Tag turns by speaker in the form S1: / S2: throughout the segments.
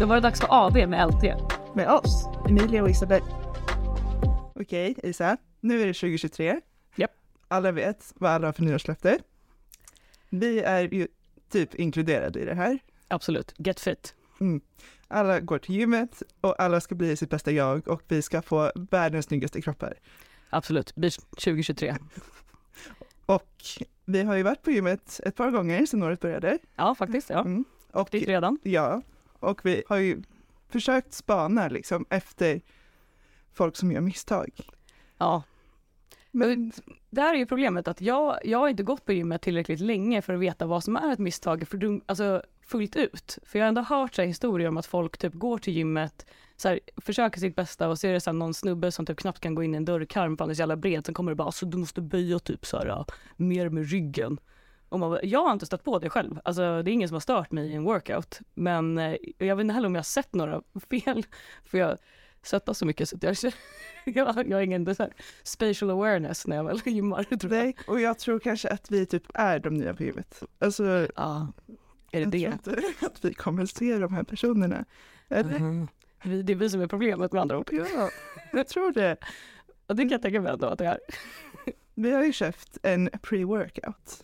S1: Då var det dags för AV med LT.
S2: Med oss, Emilia och Isabel. Okej, Isa. Nu är det 2023.
S1: Japp.
S2: Alla vet vad alla har för nyårslöfte. Vi är ju typ inkluderade i det här.
S1: Absolut. Get fit.
S2: Mm. Alla går till gymmet och alla ska bli sitt bästa jag och vi ska få världens snyggaste kroppar.
S1: Absolut. Beach 2023.
S2: Och vi har ju varit på gymmet ett par gånger sedan året började.
S1: Ja, faktiskt. Ja.
S2: Mm. Och,
S1: Dit redan.
S2: ja, och vi har ju försökt spana liksom efter folk som gör misstag.
S1: Ja.
S2: Men
S1: här är ju problemet att jag, jag har inte gått på gymmet tillräckligt länge för att veta vad som är ett misstag för alltså fullt ut. För jag har ändå hört så här, historier om att folk typ går till gymmet, så här, försöker sitt bästa och ser det så här, någon snubbe som typ knappt kan gå in i en dörrkarm för han är så jävla bred. Sen kommer det bara, alltså du måste böja typ så här, mer med ryggen. Och man, jag har inte stött på det själv. Alltså det är ingen som har stört mig i en workout. Men eh, jag vet inte heller om jag har sett några fel. För jag svettas så mycket så jag, jag, jag har ingen så spatial awareness när jag väl gymmar. Tror jag.
S2: nej, och jag tror kanske att vi typ är de nya på gymmet. Alltså,
S1: Ja, är det
S2: jag
S1: det?
S2: tror inte att vi kommer se de här personerna. Eller?
S1: Mhm. Vi- Det är vi som är problemet med andra ord.
S2: Ja, jag tror det.
S1: Och det kan jag tänka mig ändå att det är.
S2: Vi har ju köpt en pre-workout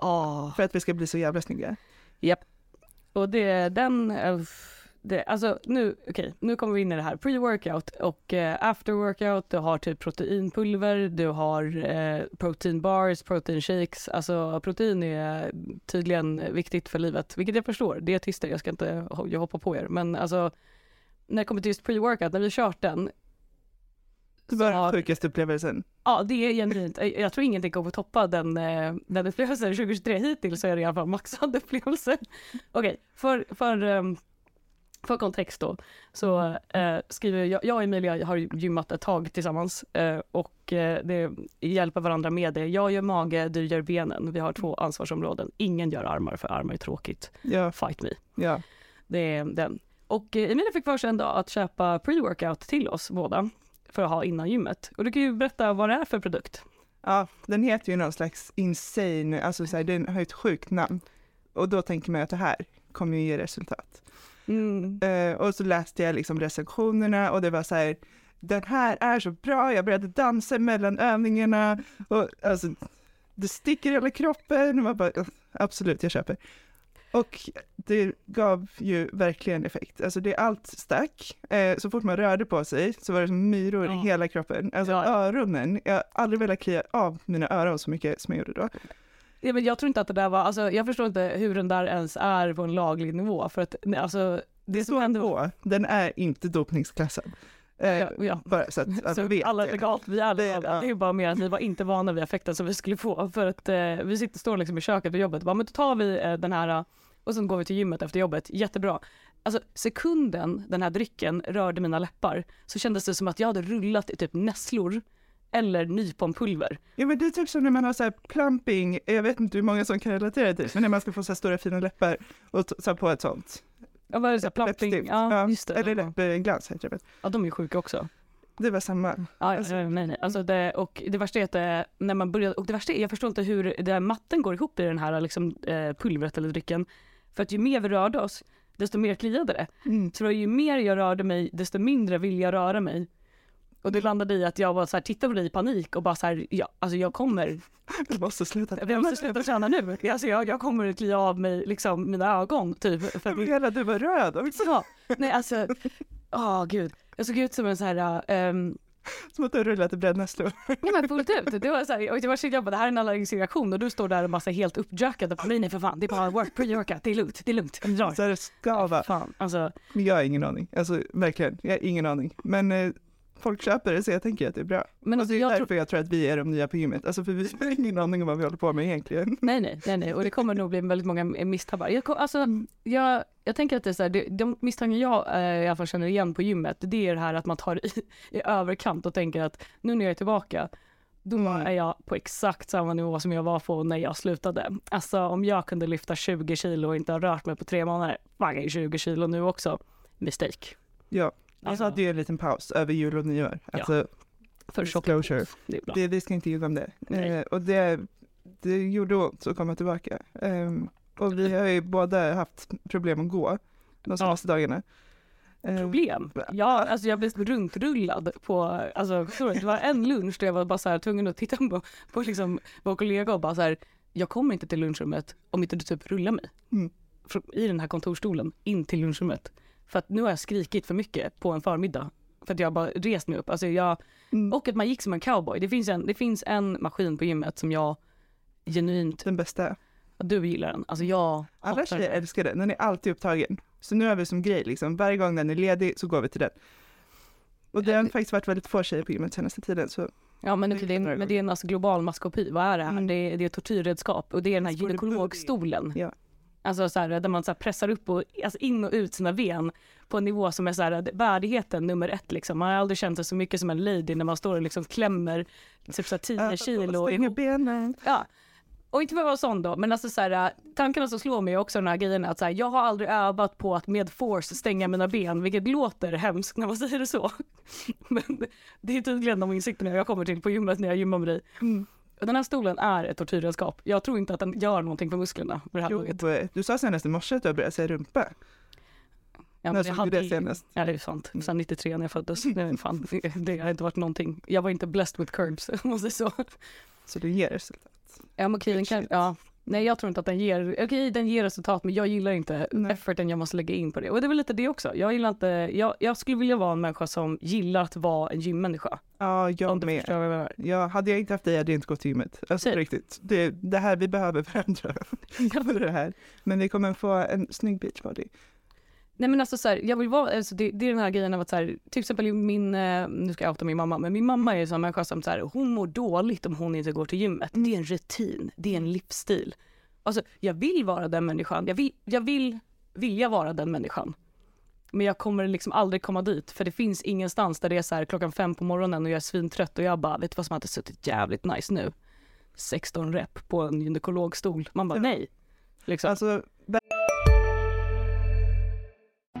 S1: Ja,
S2: för att vi ska bli så jävla snygga.
S1: och det, den, eh, det, alltså nu, okej, nu kommer vi in i det här. Pre-workout och eh, after workout, du har typ proteinpulver, du har eh, protein bars, protein shakes. Alltså protein är tydligen viktigt för livet, vilket jag förstår. Dietister, jag ska inte jag hoppar på er, men alltså när det kommer till just pre-workout, när vi har kört den,
S2: Det var den sjukaste upplevelsen.
S1: Ja, det är genuint. Jag jag tror ingenting kommer toppa den, eh, den upplevelsen. 2023 hittills så är det i alla fall maxad upplevelse. Okej, för, för, ehm, för kontext då så eh, skriver jag, jag och Emilia har gymmat ett tag tillsammans eh, och eh, det hjälper varandra med det. Jag gör mage, du gör benen. Vi har två ansvarsområden. Ingen gör armar för armar är tråkigt.
S2: Ja,
S1: Fight me.
S2: ja.
S1: Det är den. Och eh, Emilia fick för sig en dag att köpa pre-workout till oss båda för att ha innan gymmet. Och du kan ju berätta vad det är för produkt.
S2: ja, den heter ju någon slags insane, alltså så här, den har ju ett sjukt namn. Och då tänker man att det här kommer ju ge resultat.
S1: Mm.
S2: Eh, och så läste jag liksom recensionerna och det var så här, den här är så bra, jag började dansa mellan övningarna och alltså, det sticker i hela kroppen och man bara, absolut, jag köper. Och det gav ju verkligen effekt. Alltså det allt stack. Eh, så fort man rörde på sig så var det som myror
S1: Ja.
S2: i hela kroppen. Alltså
S1: Ja.
S2: öronen, jag har aldrig velat klia av mina öron så mycket som jag gjorde då.
S1: Ja, men jag tror inte att det där var, alltså, jag förstår inte hur den där ens är på en laglig nivå för att alltså, det som hände
S2: På, den är inte dopningsklassad. Eh,
S1: Ja, ja.
S2: Bara så att alla
S1: Så
S2: vet
S1: alla legalt, vi är
S2: Det- ja.
S1: Det är bara mer att vi var inte vana vid effekten som vi skulle få. För att eh, vi sitter, står liksom i köket på jobbet och bara, men då tar vi eh, den här och sen går vi till gymmet efter jobbet. Jättebra. Alltså sekunden den här drycken rörde mina läppar så kändes det som att jag hade rullat i typ nässlor eller nyponpulver.
S2: Ja men det är typ som när man har så här plumping, jag vet inte hur många som kan relatera till det, men när man ska få så här stora fina läppar och t- så här på ett sånt.
S1: Ja, vad är det? så här?
S2: Läppstift.
S1: Ja, just det.
S2: Eller
S1: Ja.
S2: läppglans heter det väl.
S1: ja, de är sjuka också.
S2: Det var samma.
S1: Ja,
S2: Alltså-
S1: ja, nej, nej. Alltså det, och det värsta är att det, när man börjar, och det värsta är, jag förstår inte hur det där matten går ihop i den här liksom, eh, pulvret eller drycken. För att ju mer vi rörde oss, desto mer kliade det.
S2: Mm.
S1: Så då ju mer jag rörde mig, desto mindre vill jag röra mig. Och det landade i att jag var så här, tittade på det i panik och bara så här, ja, alltså jag kommer,
S2: Du måste sluta.
S1: jag måste sluta träna nu. Alltså jag, jag kommer att klia av mig liksom mina ögon typ. För att,
S2: Hela du var röd också.
S1: ja, nej alltså, åh gud. Jag såg ut som en så här, ehm,
S2: Som att du har rullat i brännässlor.
S1: Ja men fullt ut. Det var så här, och det var så jag bara, det här är en allergisk reaktion och du står där och här helt uppjackad och bara, nej nej för fan, det är bara work, pre-workout, det är lugnt, det är lugnt, vi.
S2: Så här, det ska vara.
S1: Fan, alltså,
S2: jag har ingen aning. Alltså verkligen, jag har ingen aning. Men eh, folk köper det så jag tänker att det är bra.
S1: men alltså,
S2: det är
S1: jag
S2: därför
S1: tror,
S2: jag tror att vi är de nya på gymmet. Alltså för vi har ingen aning om vad vi håller på med egentligen.
S1: nej nej, nej nej, och det kommer nog bli väldigt många misstabbar. Jag, alltså, jag, jag tänker att det är så här, det, de misstankar jag eh, i alla fall känner igen på gymmet, det är det här att man tar i, i överkant och tänker att nu när jag är tillbaka, då
S2: Mm.
S1: är jag på exakt samma nivå som jag var på när jag slutade. Alltså om jag kunde lyfta 20 kilo och inte ha rört mig på tre månader, fan jag är 20 kilo nu också. Mistake.
S2: Ja,
S1: Alltså,
S2: hade ju en liten paus över jul och nyår.
S1: Ja.
S2: Alltså,
S1: för tjock.
S2: disclosure.
S1: Det är.
S2: Det, vi ska inte ljuga om det. Eh, och det, det gjorde ont att komma tillbaka. Ehm, och vi har ju båda haft problem att gå de senaste dagarna. Eh,
S1: problem. Ja, alltså jag blev runtrullad på, alltså det var en lunch där jag var bara så här tvungen att titta på, på liksom vår kollega och bara så här, jag kommer inte till lunchrummet om inte du typ rullar mig.
S2: Mm.
S1: Från- I den här kontorsstolen in till lunchrummet. För att nu har jag skrikit för mycket på en förmiddag. För att jag bara rest mig upp. Alltså jag,
S2: Mm.
S1: och att man gick som en cowboy. Det finns en, det finns en maskin på gymmet som jag genuint,
S2: Den bästa.
S1: du gillar den. Alltså jag
S2: Alla tjejer
S1: den.
S2: älskar den, den är alltid upptagen. Så nu har vi som grej liksom, varje gång den är ledig så går vi till den. Och det har faktiskt varit väldigt få tjejer på gymmet senaste tiden så
S1: Ja men, okej, det är, men det är en alltså global maskopi. Vad är det här?
S2: Mm.
S1: Det, är, det är tortyrredskap och det är den här gynekologstolen.
S2: Ja.
S1: Alltså så här, där man så pressar upp och alltså in och ut sina ben på en nivå som är så här, värdigheten nummer ett liksom. Man har aldrig känt sig så mycket som en lady när man står och liksom klämmer typ så här 10 kilo ihop.
S2: benen.
S1: Ja. Och inte för att vara sån då, men alltså så här, tankarna som slår mig är också den här grejen att så här, jag har aldrig övat på att med force stänga mina ben, vilket låter hemskt när man säger det så. Men det är tydligen de insikterna jag kommer till på gymmet när jag gymmar med dig.
S2: Mm.
S1: Den här stolen är ett tortyrredskap. Jag tror inte att den gör någonting för musklerna. För det här
S2: Jo,
S1: laget.
S2: eh, du sa senast i morse att du har börjat säga rumpa.
S1: Ja,
S2: När såg
S1: jag
S2: du det senast?
S1: Ja det är sant. Sen 93 när jag föddes. Är fan, det, det har inte varit någonting. Jag var inte blessed with curbs om man säger så.
S2: Så det ger resultat.
S1: Ja men okej,
S2: Shit.
S1: ja. Nej jag tror inte att den ger, okej den ger resultat men jag gillar inte
S2: Nej.
S1: efforten jag måste lägga in på det. Och det är väl lite det också. Jag gillar inte, jag, jag skulle vilja vara en människa som gillar att vara en gymmänniska.
S2: Ja,
S1: Om
S2: jag
S1: du
S2: med.
S1: jag menar.
S2: Ja, hade jag inte haft dig hade jag inte gått till gymmet. Alltså
S1: Säg.
S2: på riktigt. Det, det här, vi behöver varandra för det här. Men vi kommer få en snygg beachbody.
S1: Nej men alltså så här, jag vill vara, alltså det, det är den här grejen av att så här, till exempel min, eh, nu ska jag outa min mamma, men min mamma är en sån människa som så här, hon mår dåligt om hon inte går till gymmet. Det är en rutin, det är en livsstil. Alltså jag vill vara den människan, jag vill, jag vill vilja vara den människan. Men jag kommer liksom aldrig komma dit för det finns ingenstans där det är så här klockan fem på morgonen och jag är svintrött och jag bara, vet du vad som hade suttit jävligt nice nu? 16 rep på en gynekologstol. Man bara nej. Liksom.
S2: Alltså,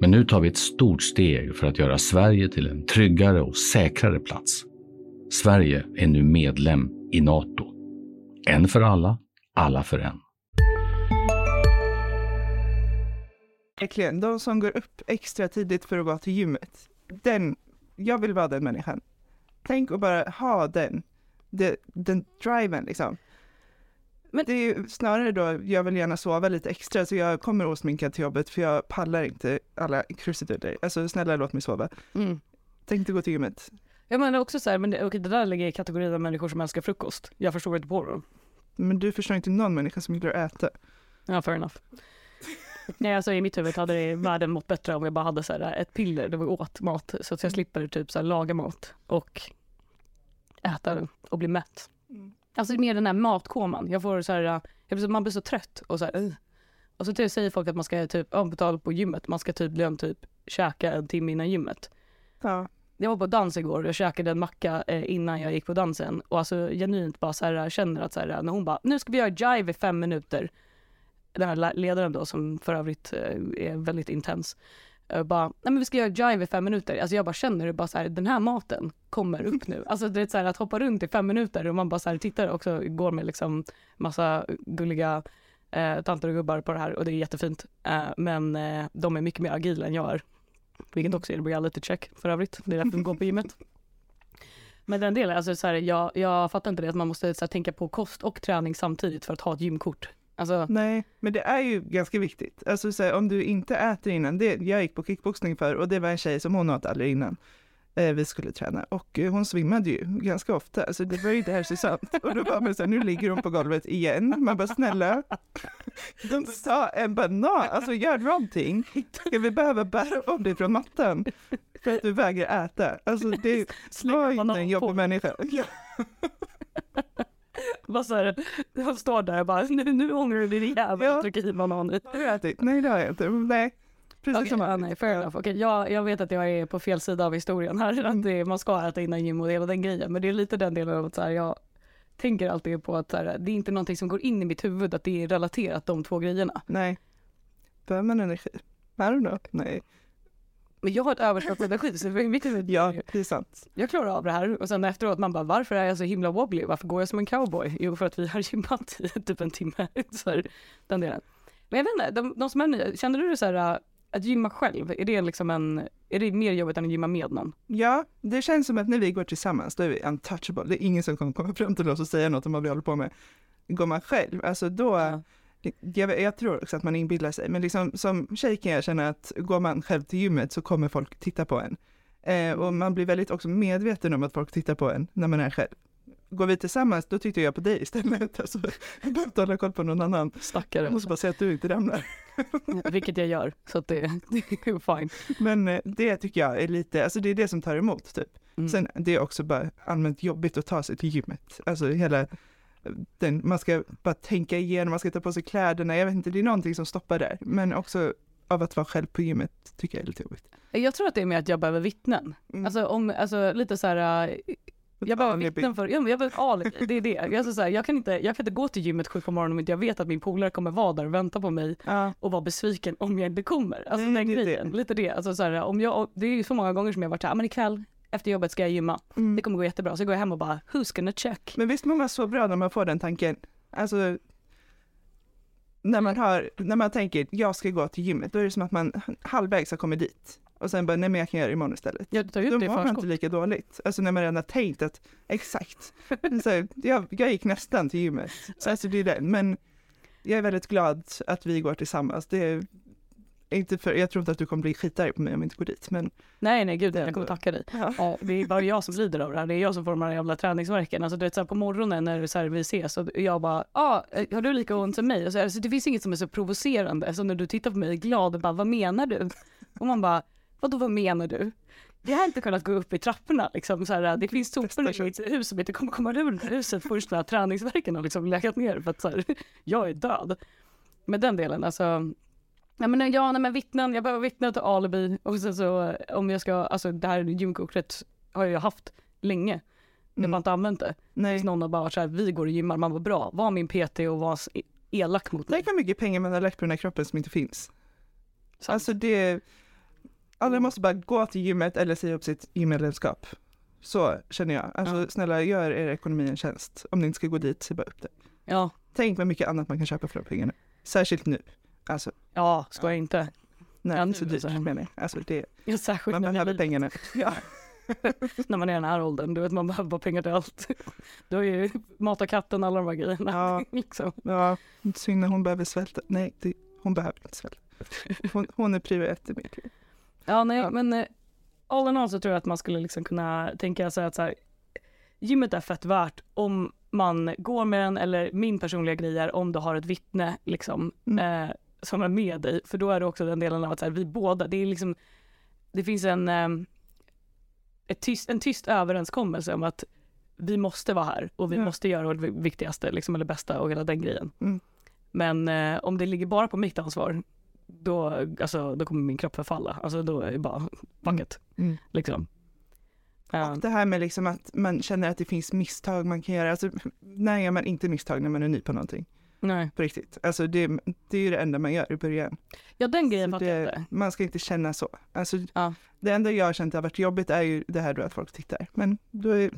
S3: Men nu tar vi ett stort steg för att göra Sverige till en tryggare och säkrare plats. Sverige är nu medlem i Nato. En för alla, alla för en.
S2: verkligen, de som går upp extra tidigt för att gå till gymmet. Den, jag vill vara den människan. Tänk att bara ha den, den, den driven liksom.
S1: Men-
S2: det är snarare då, jag vill gärna sova lite extra så jag kommer osminkad till jobbet för jag pallar inte alla krusiduller. Alltså snälla låt mig sova.
S1: Mm.
S2: Tänk inte gå till gymmet.
S1: Jag menar också så här, men det, okej, det där lägger jag i kategorin av människor som älskar frukost. Jag förstår inte på dem.
S2: Men du förstår inte någon människa som gillar att äta.
S1: Ja, fair enough. Nej, alltså i mitt huvud hade det världen mått bättre om jag bara hade så här, ett piller där vi åt mat så att jag slipper typ så här, laga mat och äta den och bli mätt. Alltså mer den här matkoman. Jag får så här, jag blir man blir så trött och så här, "Ugh." Och så typ säger folk att man ska typ, betala på gymmet, man ska tydligen typ käka en timme innan gymmet.
S2: Ja.
S1: Jag var på dans igår och jag käkade en macka eh, innan jag gick på dansen och alltså genuint bara så här känner att så här, när hon bara, nu ska vi göra jive i fem minuter. Den här ledaren då som för övrigt eh, är väldigt intens. Jag bara, nej men vi ska göra jive i fem minuter. Alltså jag bara känner det bara så här, den här maten kommer upp nu. Alltså det är så här att hoppa runt i fem minuter och man bara så här tittar och går med liksom massa gulliga eh, tanter och gubbar på det här och det är jättefint. Eh, men eh, de är mycket mer agila än jag är. Vilket också är reality check för övrigt. Det är därför de går på gymmet. Men den delen, alltså så här, jag, jag fattar inte det att man måste så här, tänka på kost och träning samtidigt för att ha ett gymkort. Alltså,
S2: Nej, men det är ju ganska viktigt. Alltså så här, om du inte äter innan, det, jag gick på kickboxning för och det var en tjej som hon åt aldrig innan. Eh, vi skulle träna och eh, hon svimmade ju ganska ofta, alltså det var ju inte hälsosamt. Och då var man så här, nu ligger hon på golvet igen. Man bara snälla, de sa en banan, alltså gör någonting. Ska vi behöva bära om dig från mattan för att du vägrar äta? Alltså det var inte
S1: banan
S2: en jobbig människa.
S1: bara så här, jag står där och bara, nu, nu ångrar du dig jävel
S2: Ja.
S1: trycker i bananer.
S2: Har du ätit? Nej det har jag inte. Nej, precis
S1: Okej,
S2: som vanligt.
S1: nej, fair enough. Okej, jag, jag vet att jag är på fel sida av historien här. Att det, man ska äta innan gym och hela den grejen. Men det är lite den delen av att så här, jag tänker alltid på att så här, det är inte någonting som går in i mitt huvud att det är relaterat de två grejerna.
S2: Nej. Behöver man energi? I don't know. Nej.
S1: Men jag har ett överskott på energi så i mitt huvud,
S2: Ja, det är sant.
S1: jag klarar av det här. Och sen efteråt man bara, varför är jag så himla wobbly? Varför går jag som en cowboy? Jo, för att vi har gymmat i typ en timme. Så här, den delen. Men jag vet inte, de, de som är nya, känner du så här, att gymma själv, är det liksom en, är det mer jobbigt än att gymma med någon?
S2: Ja, det känns som att när vi går tillsammans, då är vi untouchable. Det är ingen som kommer komma fram till oss och säga något om vad vi håller på med. Går man själv, alltså då,
S1: Ja.
S2: jag, jag tror också att man inbillar sig, men liksom som tjej kan jag känna att går man själv till gymmet så kommer folk titta på en. Eh, och man blir väldigt också medveten om att folk tittar på en när man är själv. Går vi tillsammans, då tittar jag på dig istället. Alltså, jag behöver inte hålla koll på någon annan.
S1: Stackare.
S2: Jag måste bara säga att du inte ramlar.
S1: Vilket jag gör, så att det, det är fine.
S2: Men eh, det tycker jag är lite, alltså det är det som tar emot typ.
S1: Mm.
S2: Sen det är också bara allmänt jobbigt att ta sig till gymmet. Alltså hela den, man ska bara tänka igenom, man ska ta på sig kläderna, jag vet inte, det är någonting som stoppar där. Men också av att vara själv på gymmet tycker jag är lite jobbigt.
S1: Jag tror att det är mer att jag behöver vittnen.
S2: Mm.
S1: Alltså, om, alltså lite så här, äh, jag behöver vittnen för, jag behöver alibi, det är det. Jag, är så här, jag, kan inte, jag kan inte gå till gymmet sju på morgonen om inte jag vet att min polare kommer vara där och vänta på mig
S2: Ja,
S1: och vara besviken om jag inte kommer. Alltså
S2: Nej,
S1: den
S2: det är
S1: grejen, lite det. Alltså, så här, om jag, det är ju så många gånger som jag varit så här, "Ah, men ikväll efter jobbet ska jag gymma.
S2: mm.
S1: Det kommer gå jättebra. Så går jag hem och bara, who's gonna check?
S2: Men visst mår man så bra när man får den tanken? Alltså, när man, har, när man tänker jag ska gå till gymmet, då är det som att man halvvägs har kommit dit. Och sen bara, nej men jag kan göra det imorgon istället.
S1: Jag tar
S2: Då
S1: det i
S2: mår man inte lika dåligt. Alltså när man redan har tänkt att, exakt. Så, jag, jag gick nästan till gymmet. Så alltså det är det. Men jag är väldigt glad att vi går tillsammans. Det inte för, jag tror inte att du kommer bli skitarg på mig om jag inte går dit. Men
S1: Nej, nej gud, jag kommer tacka dig.
S2: ja.
S1: Ja, det är bara jag som lider av det här. Det är jag som får de här jävla träningsverken. Alltså du vet så här, på morgonen när så här, vi ses och jag bara, ah, har du lika ont som mig? Och så, alltså, det finns inget som är så provocerande. Alltså när du tittar på mig glad och bara, vad menar du? Och man bara, vadå vad menar du? Jag har inte kunnat gå upp i trapporna liksom. Så här, det finns sopor i mitt hus som inte kommer komma ur huset först när träningsverken har liksom legat ner för att så här, jag är död. Med den delen alltså. Nej men ja, nej men vittnen, jag behöver vittnen till alibi och sen så om jag ska, alltså det här gymkortet har jag ju haft länge. Jag har
S2: Mm.
S1: bara inte använt det.
S2: Nej.
S1: Tills någon har bara så här, vi går och gymmar, man var bra, var min PT och var elak mot mig.
S2: Tänk vad mycket pengar man har lagt på den här kroppen som inte finns.
S1: Sant.
S2: Alltså det, alla måste bara gå till gymmet eller säga upp sitt gymmedlemskap. Så känner jag. Alltså
S1: Ja.
S2: snälla gör er ekonomi en tjänst. Om ni inte ska gå dit, säg bara upp det.
S1: Ja,
S2: Tänk vad mycket annat man kan köpa för de pengarna. Särskilt nu. Alltså,
S1: ja, ska jag inte.
S2: nej, inte så dyrt menar jag. Alltså det,
S1: Ja, särskilt
S2: man behöver pengarna. Ja.
S1: när man är i den här åldern, du vet man behöver bara pengar till allt. Du har ju mata katten, alla de här grejerna.
S2: Ja.
S1: liksom.
S2: ja, synd när hon behöver svälta. Nej, det, hon behöver inte svälta. Hon, hon är ett i mitt liv.
S1: Ja, nej,
S2: Ja.
S1: men eh, all in all så tror jag att man skulle liksom kunna tänka sig att så här, gymmet är fett värt om man går med den eller min personliga grej är om du har ett vittne liksom
S2: Mm.
S1: eh, som är med dig. För då är det också den delen av att här, vi båda, det är liksom, det finns en, eh, ett tyst, en tyst överenskommelse om att vi måste vara här och vi
S2: Ja.
S1: måste göra det viktigaste liksom, eller bästa och hela den grejen.
S2: Mm.
S1: Men eh, om det ligger bara på mitt ansvar, då, alltså, då kommer min kropp förfalla. Alltså då är det bara fuck it.
S2: Mm.
S1: Liksom.
S2: Och det här med liksom att man känner att det finns misstag man kan göra. Alltså, när gör man inte misstag när man är ny på någonting?
S1: Nej.
S2: På riktigt. Alltså det, det är ju det enda man gör i början.
S1: Ja den grejen fattar jag inte.
S2: man ska inte känna så. Alltså,
S1: Ja.
S2: Det enda jag har känt har varit jobbigt är ju det här då att folk tittar. Men då är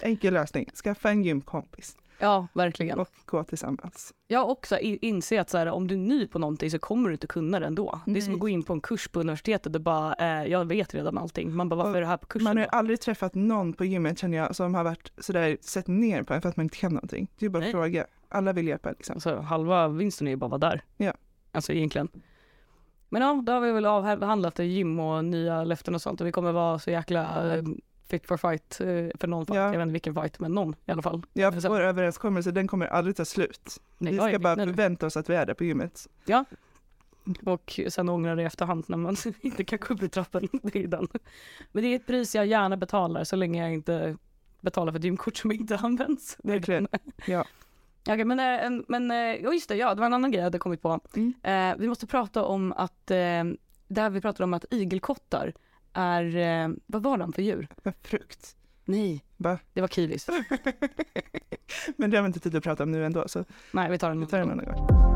S2: enkel lösning, skaffa en gymkompis
S1: Ja verkligen.
S2: och gå tillsammans.
S1: Har också inse att så här, om du är ny på någonting så kommer du inte kunna det ändå. Det är som
S2: Nej.
S1: att gå in på en kurs på universitetet och bara, eh, jag vet redan allting. Man bara, varför
S2: Och
S1: är det här på kursen?
S2: Man har ju aldrig träffat någon på gymmet känner jag som har varit sådär sett ner på en för att man inte kan någonting. Det är bara
S1: Nej.
S2: att fråga. Alla vill hjälpa liksom.
S1: Alltså, halva vinsten är ju bara att vara där.
S2: Ja.
S1: Alltså egentligen. Men ja, då har vi väl avhandlat gym och nya löften och sånt och vi kommer vara så jäkla eh, fit for fight eh, för någon fight.
S2: Ja.
S1: Jag vet inte vilken fight, men någon i alla fall.
S2: Ja, vår överenskommelse den kommer aldrig ta slut.
S1: Nej,
S2: vi ska bara
S1: nu.
S2: förvänta oss att vi är där på gymmet.
S1: Och sen ångrar det i efterhand när man inte kan gå upp i trappen. Det är den. Men det är ett pris jag gärna betalar så länge jag inte betalar för ett gymkort som inte används.
S2: Verkligen. Ja.
S1: Okej, men, eh, en- men eh, ja, just det, ja, det var en annan grej jag hade kommit på.
S2: Mm.
S1: Eh, vi måste prata om att eh, där vi pratade om att igelkottar är, eh, vad var de för djur?
S2: Frukt.
S1: Nej,
S2: Va?
S1: det var kiwis.
S2: Men det har vi inte tid att prata om nu ändå, så
S1: Nej, vi tar den
S2: vi tar det en annan gång.